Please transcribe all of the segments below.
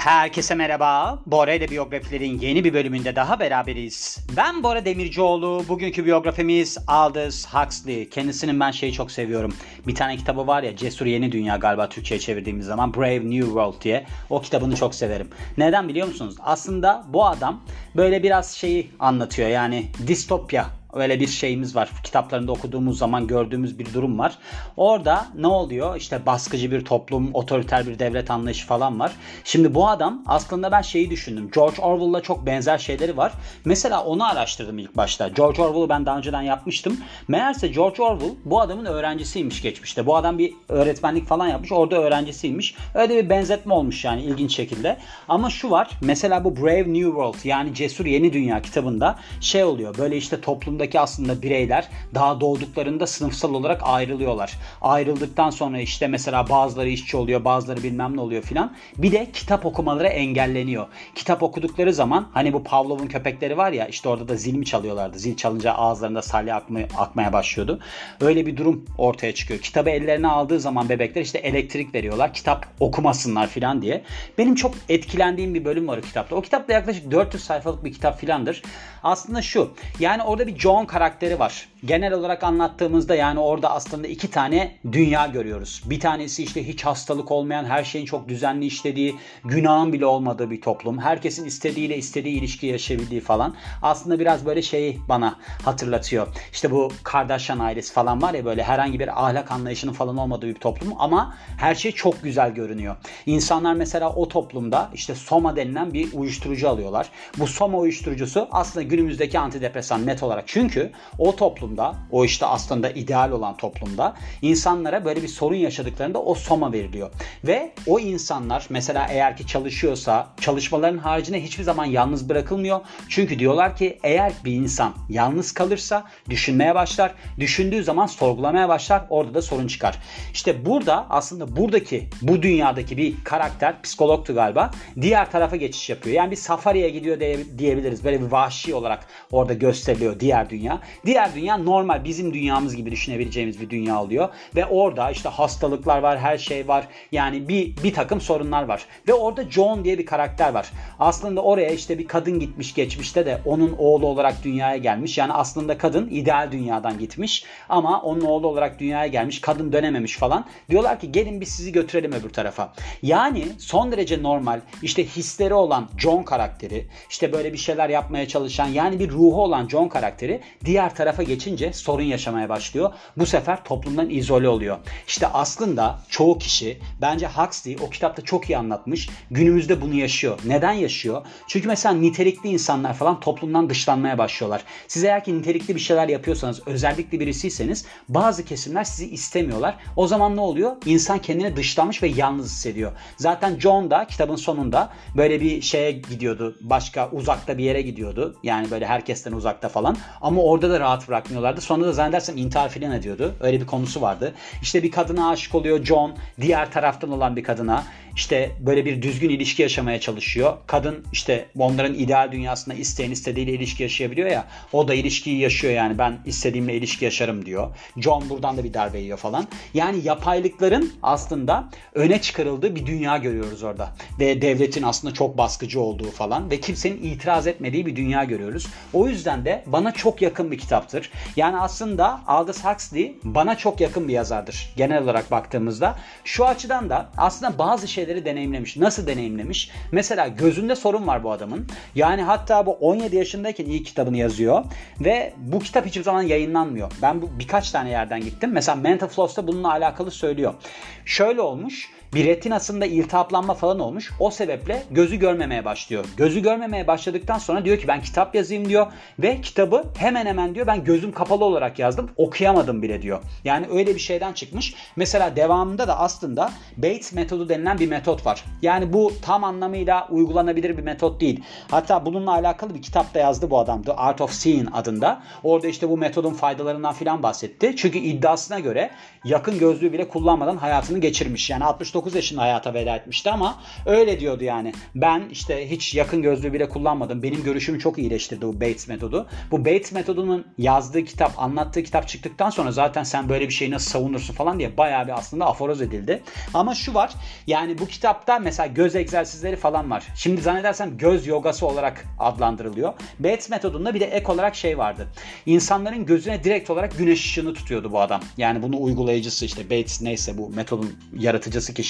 Herkese merhaba. Bora ile biyografilerin yeni bir bölümünde daha beraberiz. Ben Bora Demircioğlu. Bugünkü biyografimiz Aldous Huxley. Kendisinin ben şeyi çok seviyorum. Bir tane kitabı var ya Cesur Yeni Dünya galiba Türkçe'ye çevirdiğimiz zaman Brave New World diye. O kitabını çok severim. Neden biliyor musunuz? Aslında bu adam böyle biraz şeyi anlatıyor. Yani distopya Öyle bir şeyimiz var. Kitaplarında okuduğumuz zaman gördüğümüz bir durum var. Orada ne oluyor? İşte baskıcı bir toplum, otoriter bir devlet anlayışı falan var. Şimdi bu adam aslında ben şeyi düşündüm. George Orwell'la çok benzer şeyleri var. Mesela onu araştırdım ilk başta. George Orwell'ı ben daha önceden yapmıştım. Meğerse George Orwell bu adamın öğrencisiymiş geçmişte. Bu adam bir öğretmenlik falan yapmış. Orada öğrencisiymiş. Öyle bir benzetme olmuş yani ilginç şekilde. Ama şu var. Mesela bu Brave New World yani Cesur Yeni Dünya kitabında şey oluyor. Böyle işte toplum toplumdaki aslında bireyler daha doğduklarında sınıfsal olarak ayrılıyorlar. Ayrıldıktan sonra işte mesela bazıları işçi oluyor, bazıları bilmem ne oluyor filan. Bir de kitap okumaları engelleniyor. Kitap okudukları zaman hani bu Pavlov'un köpekleri var ya işte orada da zil mi çalıyorlardı. Zil çalınca ağızlarında salya akmaya, akmaya başlıyordu. Öyle bir durum ortaya çıkıyor. Kitabı ellerine aldığı zaman bebekler işte elektrik veriyorlar. Kitap okumasınlar filan diye. Benim çok etkilendiğim bir bölüm var o kitapta. O kitapta yaklaşık 400 sayfalık bir kitap filandır. Aslında şu. Yani orada bir John karakteri var. Genel olarak anlattığımızda yani orada aslında iki tane dünya görüyoruz. Bir tanesi işte hiç hastalık olmayan, her şeyin çok düzenli işlediği, günahın bile olmadığı bir toplum. Herkesin istediğiyle istediği ilişki yaşayabildiği falan. Aslında biraz böyle şeyi bana hatırlatıyor. İşte bu Kardashian ailesi falan var ya böyle herhangi bir ahlak anlayışının falan olmadığı bir toplum ama her şey çok güzel görünüyor. İnsanlar mesela o toplumda işte Soma denilen bir uyuşturucu alıyorlar. Bu Soma uyuşturucusu aslında günümüzdeki antidepresan net olarak. Çünkü o toplumda, o işte aslında ideal olan toplumda insanlara böyle bir sorun yaşadıklarında o soma veriliyor. Ve o insanlar mesela eğer ki çalışıyorsa çalışmaların haricinde hiçbir zaman yalnız bırakılmıyor. Çünkü diyorlar ki eğer bir insan yalnız kalırsa düşünmeye başlar. Düşündüğü zaman sorgulamaya başlar. Orada da sorun çıkar. İşte burada aslında buradaki bu dünyadaki bir karakter psikologtu galiba. Diğer tarafa geçiş yapıyor. Yani bir safariye gidiyor diyebiliriz. Böyle bir vahşi olarak orada gösteriliyor diğer dünya. Diğer dünya normal bizim dünyamız gibi düşünebileceğimiz bir dünya oluyor. Ve orada işte hastalıklar var, her şey var. Yani bir, bir takım sorunlar var. Ve orada John diye bir karakter var. Aslında oraya işte bir kadın gitmiş geçmişte de onun oğlu olarak dünyaya gelmiş. Yani aslında kadın ideal dünyadan gitmiş. Ama onun oğlu olarak dünyaya gelmiş. Kadın dönememiş falan. Diyorlar ki gelin biz sizi götürelim öbür tarafa. Yani son derece normal işte hisleri olan John karakteri işte böyle bir şeyler yapmaya çalışan yani bir ruhu olan John karakteri diğer tarafa geçince sorun yaşamaya başlıyor. Bu sefer toplumdan izole oluyor. İşte aslında çoğu kişi bence Huxley o kitapta çok iyi anlatmış. Günümüzde bunu yaşıyor. Neden yaşıyor? Çünkü mesela nitelikli insanlar falan toplumdan dışlanmaya başlıyorlar. Siz eğer ki nitelikli bir şeyler yapıyorsanız, özellikle birisiyseniz bazı kesimler sizi istemiyorlar. O zaman ne oluyor? İnsan kendini dışlanmış ve yalnız hissediyor. Zaten John da kitabın sonunda böyle bir şeye gidiyordu. Başka uzakta bir yere gidiyordu. Yani böyle herkesten uzakta falan. Ama orada da rahat bırakmıyorlardı. Sonra da zannedersem intihar filan ediyordu. Öyle bir konusu vardı. İşte bir kadına aşık oluyor John. Diğer taraftan olan bir kadına işte böyle bir düzgün ilişki yaşamaya çalışıyor. Kadın işte onların ideal dünyasında isteyen istediğiyle ilişki yaşayabiliyor ya. O da ilişkiyi yaşıyor yani ben istediğimle ilişki yaşarım diyor. John buradan da bir darbe yiyor falan. Yani yapaylıkların aslında öne çıkarıldığı bir dünya görüyoruz orada. Ve devletin aslında çok baskıcı olduğu falan ve kimsenin itiraz etmediği bir dünya görüyoruz. O yüzden de bana çok yakın bir kitaptır. Yani aslında Aldous Huxley bana çok yakın bir yazardır. Genel olarak baktığımızda. Şu açıdan da aslında bazı şeyleri deneyimlemiş. Nasıl deneyimlemiş? Mesela gözünde sorun var bu adamın. Yani hatta bu 17 yaşındayken ilk kitabını yazıyor ve bu kitap hiçbir zaman yayınlanmıyor. Ben bu birkaç tane yerden gittim. Mesela Mental Floss'ta bununla alakalı söylüyor. Şöyle olmuş bir retinasında iltihaplanma falan olmuş. O sebeple gözü görmemeye başlıyor. Gözü görmemeye başladıktan sonra diyor ki ben kitap yazayım diyor ve kitabı hemen hemen diyor ben gözüm kapalı olarak yazdım. Okuyamadım bile diyor. Yani öyle bir şeyden çıkmış. Mesela devamında da aslında Bates metodu denilen bir metot var. Yani bu tam anlamıyla uygulanabilir bir metot değil. Hatta bununla alakalı bir kitap da yazdı bu adam. The Art of Seeing adında. Orada işte bu metodun faydalarından filan bahsetti. Çünkü iddiasına göre yakın gözlüğü bile kullanmadan hayatını geçirmiş. Yani 69 69 yaşında hayata veda etmişti ama öyle diyordu yani. Ben işte hiç yakın gözlüğü bile kullanmadım. Benim görüşümü çok iyileştirdi bu Bates metodu. Bu Bates metodunun yazdığı kitap, anlattığı kitap çıktıktan sonra zaten sen böyle bir şeyi nasıl savunursun falan diye bayağı bir aslında aforoz edildi. Ama şu var yani bu kitapta mesela göz egzersizleri falan var. Şimdi zannedersem göz yogası olarak adlandırılıyor. Bates metodunda bir de ek olarak şey vardı. İnsanların gözüne direkt olarak güneş ışığını tutuyordu bu adam. Yani bunu uygulayıcısı işte Bates neyse bu metodun yaratıcısı kişi.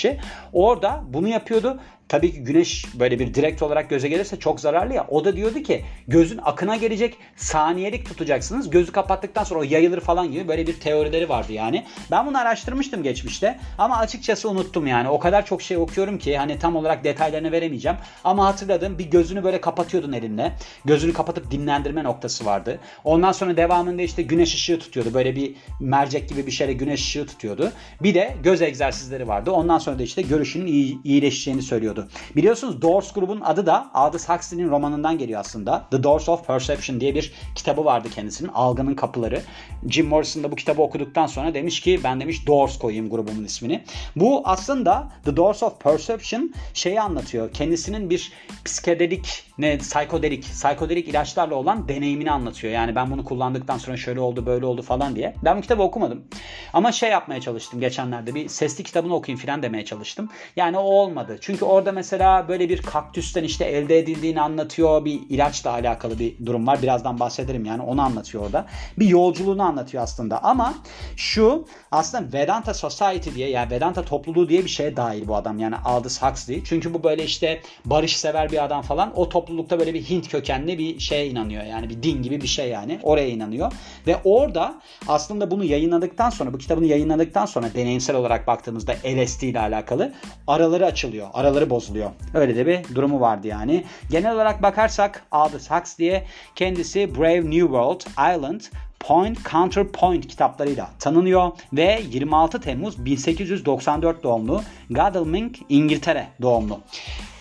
Orada bunu yapıyordu tabii ki güneş böyle bir direkt olarak göze gelirse çok zararlı ya. O da diyordu ki gözün akına gelecek saniyelik tutacaksınız. Gözü kapattıktan sonra o yayılır falan gibi böyle bir teorileri vardı yani. Ben bunu araştırmıştım geçmişte ama açıkçası unuttum yani. O kadar çok şey okuyorum ki hani tam olarak detaylarını veremeyeceğim. Ama hatırladım bir gözünü böyle kapatıyordun elinle. Gözünü kapatıp dinlendirme noktası vardı. Ondan sonra devamında işte güneş ışığı tutuyordu. Böyle bir mercek gibi bir şeyle güneş ışığı tutuyordu. Bir de göz egzersizleri vardı. Ondan sonra da işte görüşünün iyi, iyileşeceğini söylüyordu yapıyordu. Biliyorsunuz Doors grubun adı da Aldous Huxley'nin romanından geliyor aslında. The Doors of Perception diye bir kitabı vardı kendisinin. Algının Kapıları. Jim Morrison da bu kitabı okuduktan sonra demiş ki ben demiş Doors koyayım grubumun ismini. Bu aslında The Doors of Perception şeyi anlatıyor. Kendisinin bir psikedelik ne psikodelik, psikodelik ilaçlarla olan deneyimini anlatıyor. Yani ben bunu kullandıktan sonra şöyle oldu, böyle oldu falan diye. Ben bu kitabı okumadım. Ama şey yapmaya çalıştım geçenlerde bir sesli kitabını okuyayım falan demeye çalıştım. Yani o olmadı. Çünkü orada mesela böyle bir kaktüsten işte elde edildiğini anlatıyor. Bir ilaçla alakalı bir durum var. Birazdan bahsederim yani onu anlatıyor orada. Bir yolculuğunu anlatıyor aslında. Ama şu aslında Vedanta Society diye yani Vedanta topluluğu diye bir şeye dahil bu adam. Yani Aldous Huxley. Çünkü bu böyle işte barış sever bir adam falan. O toplulukta böyle bir Hint kökenli bir şeye inanıyor. Yani bir din gibi bir şey yani. Oraya inanıyor. Ve orada aslında bunu yayınladıktan sonra bu kitabını yayınladıktan sonra deneyimsel olarak baktığımızda LSD ile alakalı araları açılıyor. Araları bozuluyor. Öyle de bir durumu vardı yani. Genel olarak bakarsak Aldous Huxley'e kendisi Brave New World, Island, Point Counterpoint kitaplarıyla tanınıyor ve 26 Temmuz 1894 doğumlu Godalming İngiltere doğumlu.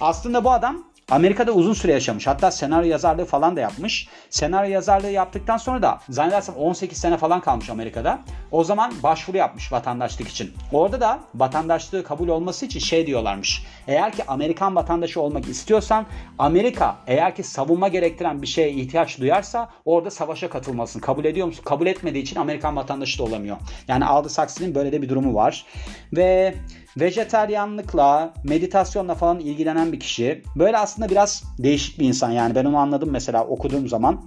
Aslında bu adam Amerika'da uzun süre yaşamış. Hatta senaryo yazarlığı falan da yapmış. Senaryo yazarlığı yaptıktan sonra da zannedersem 18 sene falan kalmış Amerika'da. O zaman başvuru yapmış vatandaşlık için. Orada da vatandaşlığı kabul olması için şey diyorlarmış. Eğer ki Amerikan vatandaşı olmak istiyorsan Amerika eğer ki savunma gerektiren bir şeye ihtiyaç duyarsa orada savaşa katılmasın. Kabul ediyor musun? Kabul etmediği için Amerikan vatandaşı da olamıyor. Yani Aldous Huxley'nin böyle de bir durumu var. Ve vejeteryanlıkla, meditasyonla falan ilgilenen bir kişi. Böyle aslında biraz değişik bir insan. Yani ben onu anladım mesela okuduğum zaman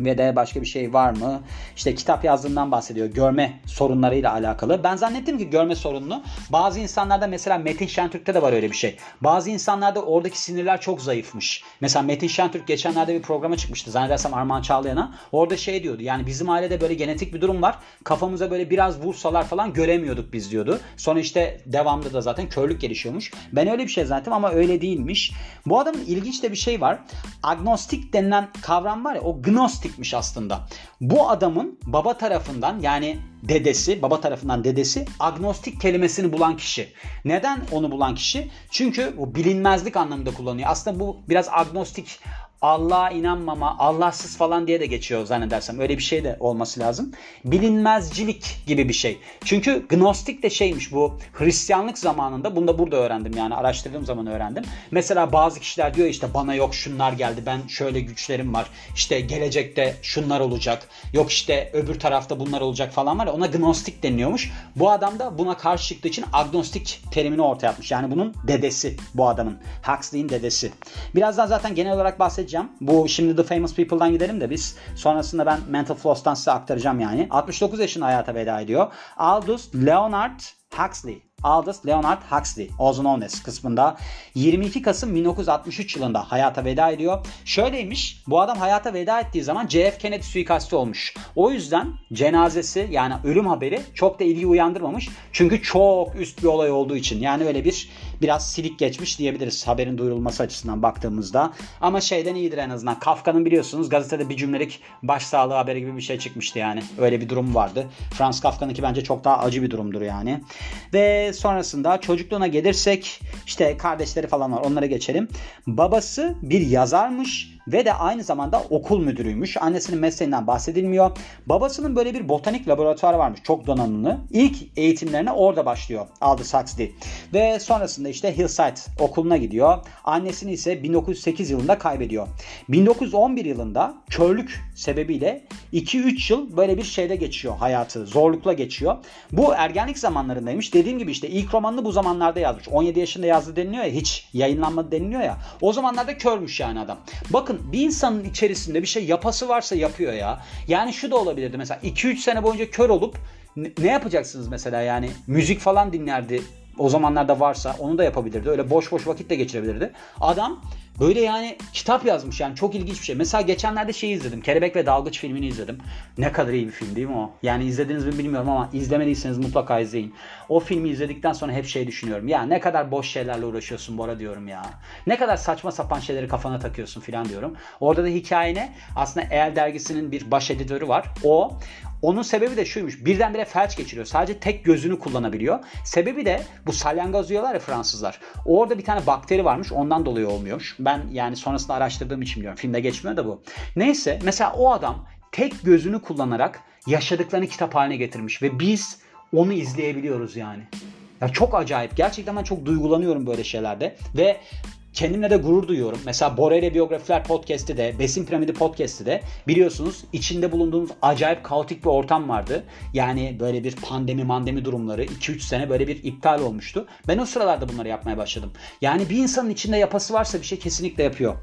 ve de başka bir şey var mı? İşte kitap yazdığından bahsediyor. Görme sorunlarıyla alakalı. Ben zannettim ki görme sorununu. Bazı insanlarda mesela Metin Şentürk'te de var öyle bir şey. Bazı insanlarda oradaki sinirler çok zayıfmış. Mesela Metin Şentürk geçenlerde bir programa çıkmıştı. Zannedersem Armağan Çağlayan'a. Orada şey diyordu. Yani bizim ailede böyle genetik bir durum var. Kafamıza böyle biraz vursalar falan göremiyorduk biz diyordu. Sonra işte devamlı da zaten körlük gelişiyormuş. Ben öyle bir şey zannettim ama öyle değilmiş. Bu adamın ilginç de bir şey var. Agnostik denilen kavram var ya o gnostik agnostikmiş aslında. Bu adamın baba tarafından yani dedesi, baba tarafından dedesi agnostik kelimesini bulan kişi. Neden onu bulan kişi? Çünkü bu bilinmezlik anlamında kullanıyor. Aslında bu biraz agnostik Allah'a inanmama, Allahsız falan diye de geçiyor zannedersem. Öyle bir şey de olması lazım. Bilinmezcilik gibi bir şey. Çünkü gnostik de şeymiş bu Hristiyanlık zamanında. Bunu da burada öğrendim yani araştırdığım zaman öğrendim. Mesela bazı kişiler diyor işte bana yok şunlar geldi ben şöyle güçlerim var. İşte gelecekte şunlar olacak. Yok işte öbür tarafta bunlar olacak falan var ona gnostik deniliyormuş. Bu adam da buna karşı çıktığı için agnostik terimini ortaya atmış. Yani bunun dedesi bu adamın. Huxley'in dedesi. Birazdan zaten genel olarak bahsedeceğim bahsedeceğim. Bu şimdi The Famous People'dan gidelim de biz sonrasında ben Mental Floss'tan size aktaracağım yani. 69 yaşında hayata veda ediyor. Aldous Leonard Huxley Aldous Leonard Huxley, as kısmında 22 Kasım 1963 yılında hayata veda ediyor. Şöyleymiş, bu adam hayata veda ettiği zaman JF Kennedy suikasti olmuş. O yüzden cenazesi yani ölüm haberi çok da ilgi uyandırmamış. Çünkü çok üst bir olay olduğu için. Yani öyle bir biraz silik geçmiş diyebiliriz haberin duyurulması açısından baktığımızda. Ama şeyden iyidir en azından. Kafka'nın biliyorsunuz gazetede bir cümlelik başsağlığı haberi gibi bir şey çıkmıştı yani. Öyle bir durum vardı. Franz Kafka'nınki bence çok daha acı bir durumdur yani. Ve sonrasında çocukluğuna gelirsek işte kardeşleri falan var onlara geçelim. Babası bir yazarmış ve de aynı zamanda okul müdürüymüş. Annesinin mesleğinden bahsedilmiyor. Babasının böyle bir botanik laboratuvarı varmış. Çok donanımlı. İlk eğitimlerine orada başlıyor Aldous Huxley. Ve sonrasında işte Hillside okuluna gidiyor. Annesini ise 1908 yılında kaybediyor. 1911 yılında körlük sebebiyle 2-3 yıl böyle bir şeyde geçiyor hayatı. Zorlukla geçiyor. Bu ergenlik zamanlarındaymış. Dediğim gibi işte ilk romanını bu zamanlarda yazmış. 17 yaşında yazdı deniliyor ya hiç yayınlanmadı deniliyor ya. O zamanlarda körmüş yani adam. Bakın bir insanın içerisinde bir şey yapası varsa yapıyor ya. Yani şu da olabilirdi mesela 2-3 sene boyunca kör olup ne yapacaksınız mesela yani müzik falan dinlerdi o zamanlarda varsa onu da yapabilirdi. Öyle boş boş vakit de geçirebilirdi. Adam böyle yani kitap yazmış yani çok ilginç bir şey. Mesela geçenlerde şey izledim. Kelebek ve Dalgıç filmini izledim. Ne kadar iyi bir film değil mi o? Yani izlediniz mi bilmiyorum ama izlemediyseniz mutlaka izleyin. O filmi izledikten sonra hep şey düşünüyorum. Ya ne kadar boş şeylerle uğraşıyorsun Bora diyorum ya. Ne kadar saçma sapan şeyleri kafana takıyorsun filan diyorum. Orada da hikaye ne? Aslında El dergisinin bir baş editörü var. O onun sebebi de şuymuş. Birdenbire felç geçiriyor. Sadece tek gözünü kullanabiliyor. Sebebi de bu salyangoz diyorlar ya Fransızlar. Orada bir tane bakteri varmış. Ondan dolayı olmuyormuş. Ben yani sonrasında araştırdığım için biliyorum. Filmde geçmiyor da bu. Neyse mesela o adam tek gözünü kullanarak yaşadıklarını kitap haline getirmiş. Ve biz onu izleyebiliyoruz yani. Ya çok acayip. Gerçekten ben çok duygulanıyorum böyle şeylerde. Ve kendimle de gurur duyuyorum. Mesela Bora ile Biyografiler Podcast'te de, Besin Piramidi Podcast'te de biliyorsunuz içinde bulunduğumuz acayip kaotik bir ortam vardı. Yani böyle bir pandemi mandemi durumları 2-3 sene böyle bir iptal olmuştu. Ben o sıralarda bunları yapmaya başladım. Yani bir insanın içinde yapası varsa bir şey kesinlikle yapıyor.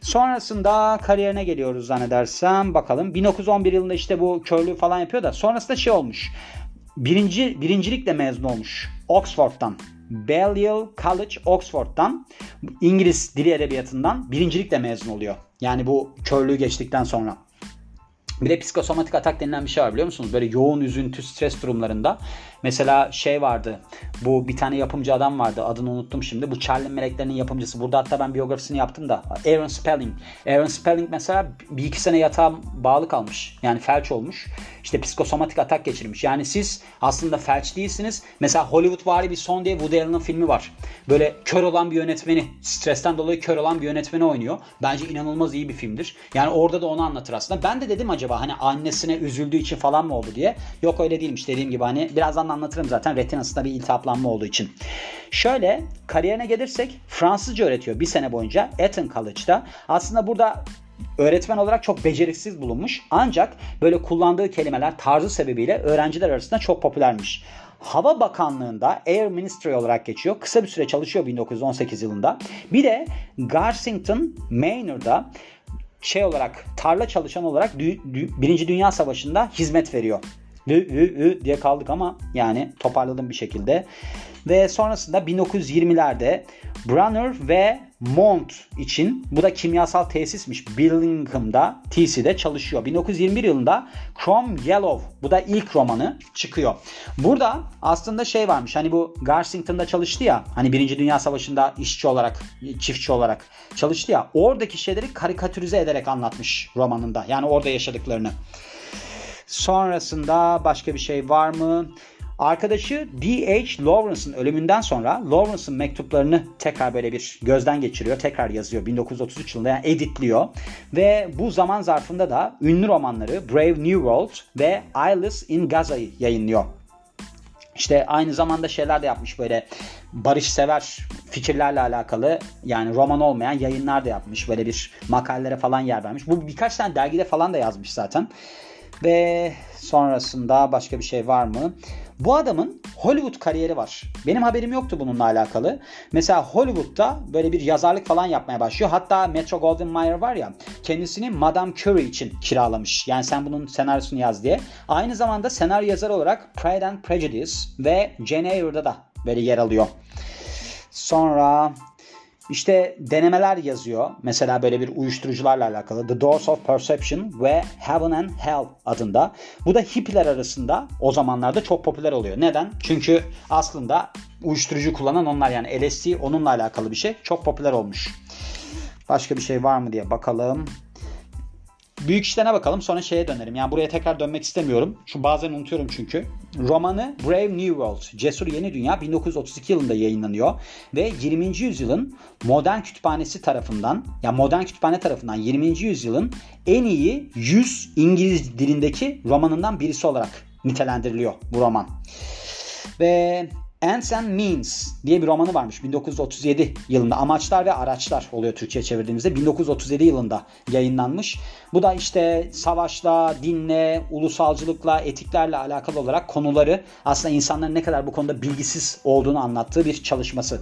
Sonrasında kariyerine geliyoruz zannedersem. Bakalım 1911 yılında işte bu körlüğü falan yapıyor da sonrasında şey olmuş. Birinci, birincilikle mezun olmuş. Oxford'dan. Balliol College Oxford'dan İngiliz dili edebiyatından birincilikle mezun oluyor. Yani bu körlüğü geçtikten sonra. Bir de psikosomatik atak denilen bir şey var biliyor musunuz? Böyle yoğun üzüntü, stres durumlarında. Mesela şey vardı. Bu bir tane yapımcı adam vardı. Adını unuttum şimdi. Bu Charlie Meleklerinin yapımcısı. Burada hatta ben biyografisini yaptım da. Aaron Spelling. Aaron Spelling mesela bir iki sene yatağa bağlı kalmış. Yani felç olmuş. İşte psikosomatik atak geçirmiş. Yani siz aslında felç değilsiniz. Mesela Hollywood vari bir son diye Woody Allen'ın filmi var. Böyle kör olan bir yönetmeni, stresten dolayı kör olan bir yönetmeni oynuyor. Bence inanılmaz iyi bir filmdir. Yani orada da onu anlatır aslında. Ben de dedim acaba hani annesine üzüldüğü için falan mı oldu diye. Yok öyle değilmiş dediğim gibi hani birazdan anlatırım zaten retinasında bir iltihaplanma olduğu için. Şöyle kariyerine gelirsek Fransızca öğretiyor bir sene boyunca Eton College'da. Aslında burada öğretmen olarak çok beceriksiz bulunmuş. Ancak böyle kullandığı kelimeler tarzı sebebiyle öğrenciler arasında çok popülermiş. Hava Bakanlığı'nda Air Ministry olarak geçiyor. Kısa bir süre çalışıyor 1918 yılında. Bir de Garsington Manor'da şey olarak tarla çalışan olarak Birinci Dünya Savaşı'nda hizmet veriyor. Ü, ü, ü diye kaldık ama yani toparladım bir şekilde. Ve sonrasında 1920'lerde Brunner ve Mont için bu da kimyasal tesismiş Billingham'da TC'de çalışıyor. 1921 yılında Chrome Yellow bu da ilk romanı çıkıyor. Burada aslında şey varmış hani bu Garsington'da çalıştı ya hani Birinci Dünya Savaşı'nda işçi olarak çiftçi olarak çalıştı ya oradaki şeyleri karikatürize ederek anlatmış romanında. Yani orada yaşadıklarını. Sonrasında başka bir şey var mı? Arkadaşı D.H. Lawrence'ın ölümünden sonra Lawrence'ın mektuplarını tekrar böyle bir gözden geçiriyor. Tekrar yazıyor 1933 yılında yani editliyor. Ve bu zaman zarfında da ünlü romanları Brave New World ve Eyeless in Gaza'yı yayınlıyor. İşte aynı zamanda şeyler de yapmış böyle barışsever fikirlerle alakalı yani roman olmayan yayınlar da yapmış. Böyle bir makalelere falan yer vermiş. Bu birkaç tane dergide falan da yazmış zaten. Ve sonrasında başka bir şey var mı? Bu adamın Hollywood kariyeri var. Benim haberim yoktu bununla alakalı. Mesela Hollywood'da böyle bir yazarlık falan yapmaya başlıyor. Hatta Metro Goldwyn Mayer var ya kendisini Madame Curie için kiralamış. Yani sen bunun senaryosunu yaz diye. Aynı zamanda senaryo yazarı olarak Pride and Prejudice ve Jane Eyre'da da böyle yer alıyor. Sonra işte denemeler yazıyor. Mesela böyle bir uyuşturucularla alakalı. The Doors of Perception ve Heaven and Hell adında. Bu da hippiler arasında o zamanlarda çok popüler oluyor. Neden? Çünkü aslında uyuşturucu kullanan onlar yani LSD onunla alakalı bir şey. Çok popüler olmuş. Başka bir şey var mı diye bakalım. Büyük işlerine bakalım sonra şeye dönerim. Yani buraya tekrar dönmek istemiyorum. Şu bazen unutuyorum çünkü. Romanı Brave New World, Cesur Yeni Dünya 1932 yılında yayınlanıyor. Ve 20. yüzyılın modern kütüphanesi tarafından, ya yani modern kütüphane tarafından 20. yüzyılın en iyi 100 İngiliz dilindeki romanından birisi olarak nitelendiriliyor bu roman. Ve Ends and Means diye bir romanı varmış 1937 yılında. Amaçlar ve Araçlar oluyor Türkçe'ye çevirdiğimizde. 1937 yılında yayınlanmış. Bu da işte savaşla, dinle, ulusalcılıkla, etiklerle alakalı olarak konuları aslında insanların ne kadar bu konuda bilgisiz olduğunu anlattığı bir çalışması.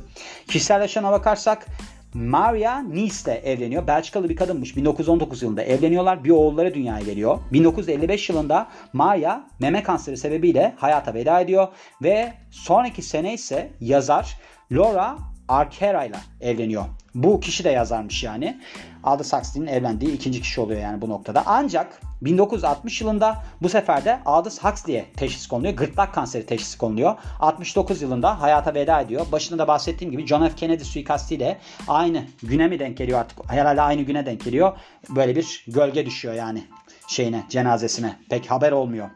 Kişisel yaşamına bakarsak Maria Nice ile evleniyor. Belçikalı bir kadınmış. 1919 yılında evleniyorlar. Bir oğulları dünyaya geliyor. 1955 yılında Maria meme kanseri sebebiyle hayata veda ediyor. Ve sonraki sene ise yazar Laura Arquera ile evleniyor. Bu kişi de yazarmış yani. Aldous Huxley'nin evlendiği ikinci kişi oluyor yani bu noktada. Ancak 1960 yılında bu sefer de Aldous Huxley'e teşhis konuluyor. Gırtlak kanseri teşhisi konuluyor. 69 yılında hayata veda ediyor. Başında da bahsettiğim gibi John F. Kennedy suikastiyle aynı güne mi denk geliyor artık? Herhalde aynı güne denk geliyor. Böyle bir gölge düşüyor yani şeyine, cenazesine. Pek haber olmuyor.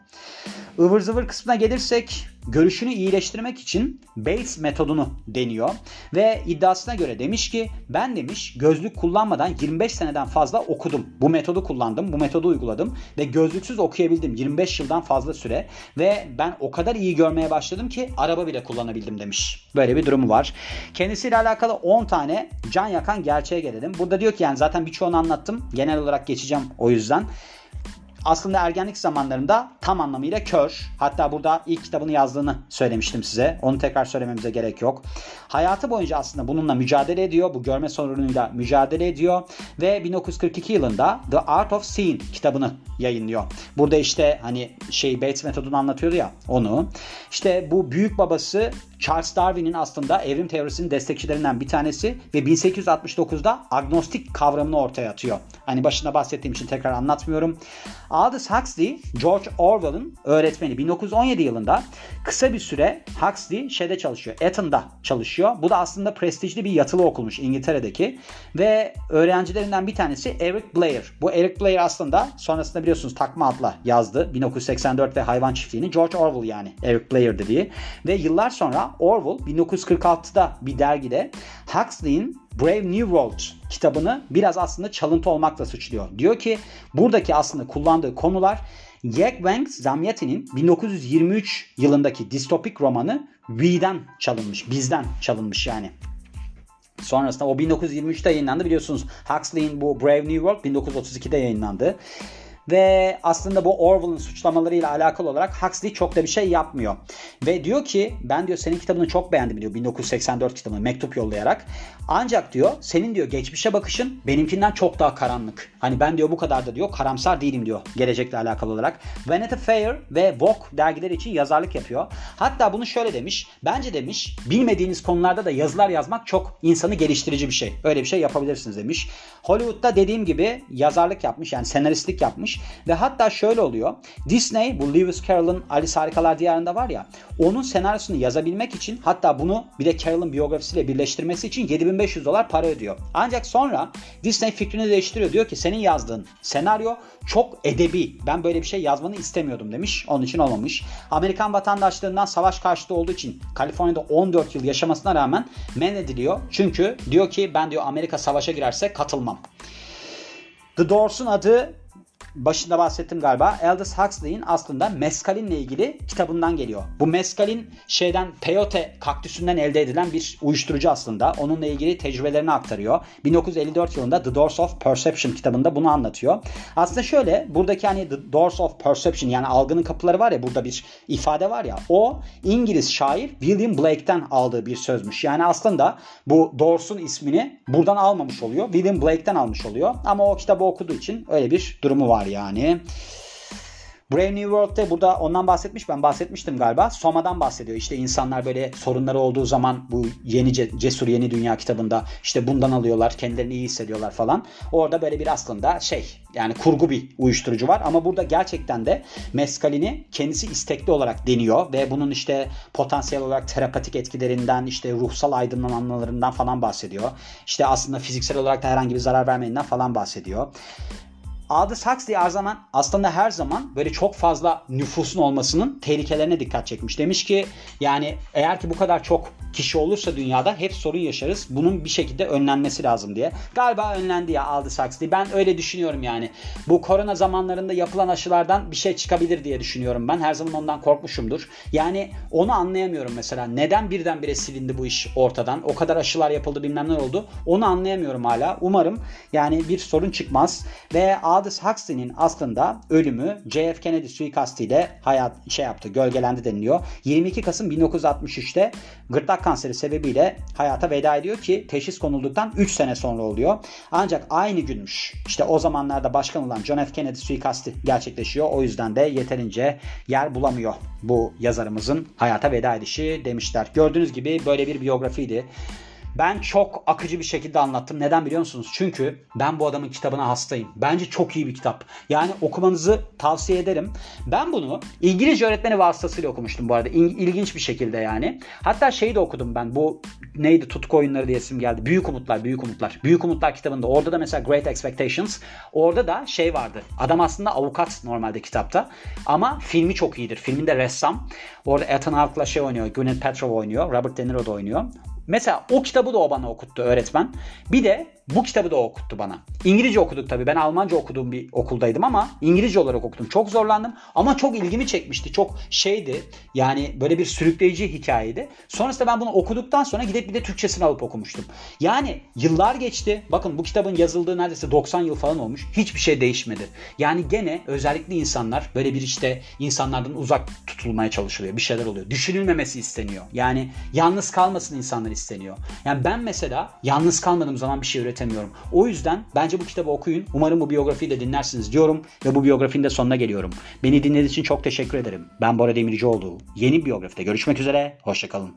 Ivır zıvır kısmına gelirsek görüşünü iyileştirmek için Bates metodunu deniyor ve iddiasına göre demiş ki ben demiş gözlük kullanmadan 25 seneden fazla okudum. Bu metodu kullandım, bu metodu uyguladım ve gözlüksüz okuyabildim 25 yıldan fazla süre ve ben o kadar iyi görmeye başladım ki araba bile kullanabildim demiş. Böyle bir durumu var. Kendisiyle alakalı 10 tane can yakan gerçeğe gelelim. Burada diyor ki yani zaten birçoğunu anlattım. Genel olarak geçeceğim o yüzden aslında ergenlik zamanlarında tam anlamıyla kör. Hatta burada ilk kitabını yazdığını söylemiştim size. Onu tekrar söylememize gerek yok. Hayatı boyunca aslında bununla mücadele ediyor. Bu görme sorunuyla mücadele ediyor. Ve 1942 yılında The Art of Seeing kitabını yayınlıyor. Burada işte hani şey Bates metodunu anlatıyordu ya onu. İşte bu büyük babası Charles Darwin'in aslında evrim teorisinin destekçilerinden bir tanesi ve 1869'da agnostik kavramını ortaya atıyor. Hani başında bahsettiğim için tekrar anlatmıyorum. Aldous Huxley, George Orwell'ın öğretmeni. 1917 yılında kısa bir süre Huxley şeyde çalışıyor. Eton'da çalışıyor. Bu da aslında prestijli bir yatılı okulmuş İngiltere'deki. Ve öğrencilerinden bir tanesi Eric Blair. Bu Eric Blair aslında sonrasında biliyorsunuz takma adla yazdı. 1984 ve Hayvan Çiftliği'ni. George Orwell yani Eric Blair dediği. Ve yıllar sonra Orwell 1946'da bir dergide Huxley'in Brave New World kitabını biraz aslında çalıntı olmakla suçluyor. Diyor ki buradaki aslında kullandığı konular Jack Wang Zamyatin'in 1923 yılındaki distopik romanı We'den çalınmış, bizden çalınmış yani. Sonrasında o 1923'te yayınlandı biliyorsunuz. Huxley'in bu Brave New World 1932'de yayınlandı. Ve aslında bu Orwell'ın suçlamalarıyla alakalı olarak Huxley çok da bir şey yapmıyor. Ve diyor ki ben diyor senin kitabını çok beğendim diyor 1984 kitabını mektup yollayarak. Ancak diyor senin diyor geçmişe bakışın benimkinden çok daha karanlık. Hani ben diyor bu kadar da diyor karamsar değilim diyor gelecekle alakalı olarak. Vanity Fair ve Vogue dergileri için yazarlık yapıyor. Hatta bunu şöyle demiş. Bence demiş bilmediğiniz konularda da yazılar yazmak çok insanı geliştirici bir şey. Öyle bir şey yapabilirsiniz demiş. Hollywood'da dediğim gibi yazarlık yapmış yani senaristlik yapmış ve hatta şöyle oluyor. Disney bu Lewis Carroll'ın Alice Harikalar Diyarı'nda var ya onun senaryosunu yazabilmek için hatta bunu bir de Carroll'ın biyografisiyle birleştirmesi için 7500 dolar para ödüyor. Ancak sonra Disney fikrini değiştiriyor. Diyor ki senin yazdığın senaryo çok edebi. Ben böyle bir şey yazmanı istemiyordum demiş. Onun için olmamış. Amerikan vatandaşlığından savaş karşıtı olduğu için Kaliforniya'da 14 yıl yaşamasına rağmen men ediliyor. Çünkü diyor ki ben diyor Amerika savaşa girerse katılmam. The Doors'un adı başında bahsettim galiba. Aldous Huxley'in aslında meskalinle ilgili kitabından geliyor. Bu meskalin şeyden peyote kaktüsünden elde edilen bir uyuşturucu aslında. Onunla ilgili tecrübelerini aktarıyor. 1954 yılında The Doors of Perception kitabında bunu anlatıyor. Aslında şöyle buradaki hani The Doors of Perception yani algının kapıları var ya burada bir ifade var ya o İngiliz şair William Blake'ten aldığı bir sözmüş. Yani aslında bu Doors'un ismini buradan almamış oluyor. William Blake'ten almış oluyor. Ama o kitabı okuduğu için öyle bir durumu var yani. Brave New World'de burada ondan bahsetmiş. Ben bahsetmiştim galiba. Soma'dan bahsediyor. İşte insanlar böyle sorunları olduğu zaman bu yeni Cesur Yeni Dünya kitabında işte bundan alıyorlar. Kendilerini iyi hissediyorlar falan. Orada böyle bir aslında şey yani kurgu bir uyuşturucu var. Ama burada gerçekten de meskalini kendisi istekli olarak deniyor. Ve bunun işte potansiyel olarak terapatik etkilerinden işte ruhsal aydınlanmalarından falan bahsediyor. İşte aslında fiziksel olarak da herhangi bir zarar vermeyinden falan bahsediyor. Aldous Huxley her zaman aslında her zaman böyle çok fazla nüfusun olmasının tehlikelerine dikkat çekmiş. Demiş ki yani eğer ki bu kadar çok kişi olursa dünyada hep sorun yaşarız. Bunun bir şekilde önlenmesi lazım diye. Galiba önlendi ya Aldous Huxley. Ben öyle düşünüyorum yani. Bu korona zamanlarında yapılan aşılardan bir şey çıkabilir diye düşünüyorum ben. Her zaman ondan korkmuşumdur. Yani onu anlayamıyorum mesela. Neden birdenbire silindi bu iş ortadan? O kadar aşılar yapıldı bilmem ne oldu. Onu anlayamıyorum hala. Umarım yani bir sorun çıkmaz. Ve Aldous Huxley'nin aslında ölümü JF Kennedy suikastiyle hayat şey yaptı, gölgelendi deniliyor. 22 Kasım 1963'te gırtlak kanseri sebebiyle hayata veda ediyor ki teşhis konulduktan 3 sene sonra oluyor. Ancak aynı günmüş. İşte o zamanlarda başkan olan John F. Kennedy suikasti gerçekleşiyor. O yüzden de yeterince yer bulamıyor bu yazarımızın hayata veda edişi demişler. Gördüğünüz gibi böyle bir biyografiydi. Ben çok akıcı bir şekilde anlattım. Neden biliyor musunuz? Çünkü ben bu adamın kitabına hastayım. Bence çok iyi bir kitap. Yani okumanızı tavsiye ederim. Ben bunu İngilizce öğretmeni vasıtasıyla okumuştum bu arada. İl- ilginç bir şekilde yani. Hatta şeyi de okudum ben. Bu neydi tutku oyunları diye isim geldi. Büyük Umutlar, Büyük Umutlar. Büyük Umutlar kitabında. Orada da mesela Great Expectations. Orada da şey vardı. Adam aslında avukat normalde kitapta. Ama filmi çok iyidir. Filminde ressam. Orada Ethan Hawke'la şey oynuyor. Gwyneth Paltrow oynuyor. Robert De Niro da oynuyor. Mesela o kitabı da o bana okuttu öğretmen. Bir de bu kitabı da okuttu bana. İngilizce okuduk tabii. Ben Almanca okuduğum bir okuldaydım ama İngilizce olarak okudum. Çok zorlandım ama çok ilgimi çekmişti. Çok şeydi. Yani böyle bir sürükleyici hikayeydi. Sonrasında ben bunu okuduktan sonra gidip bir de Türkçesini alıp okumuştum. Yani yıllar geçti. Bakın bu kitabın yazıldığı neredeyse 90 yıl falan olmuş. Hiçbir şey değişmedi. Yani gene özellikle insanlar böyle bir işte insanlardan uzak tutulmaya çalışılıyor. Bir şeyler oluyor. Düşünülmemesi isteniyor. Yani yalnız kalmasın insanlar isteniyor. Yani ben mesela yalnız kalmadığım zaman bir şey üretemiyorum. O yüzden bence bu kitabı okuyun. Umarım bu biyografiyi de dinlersiniz diyorum ve bu biyografinin de sonuna geliyorum. Beni dinlediğiniz için çok teşekkür ederim. Ben Bora Demircioğlu. Yeni biyografide görüşmek üzere. Hoşçakalın.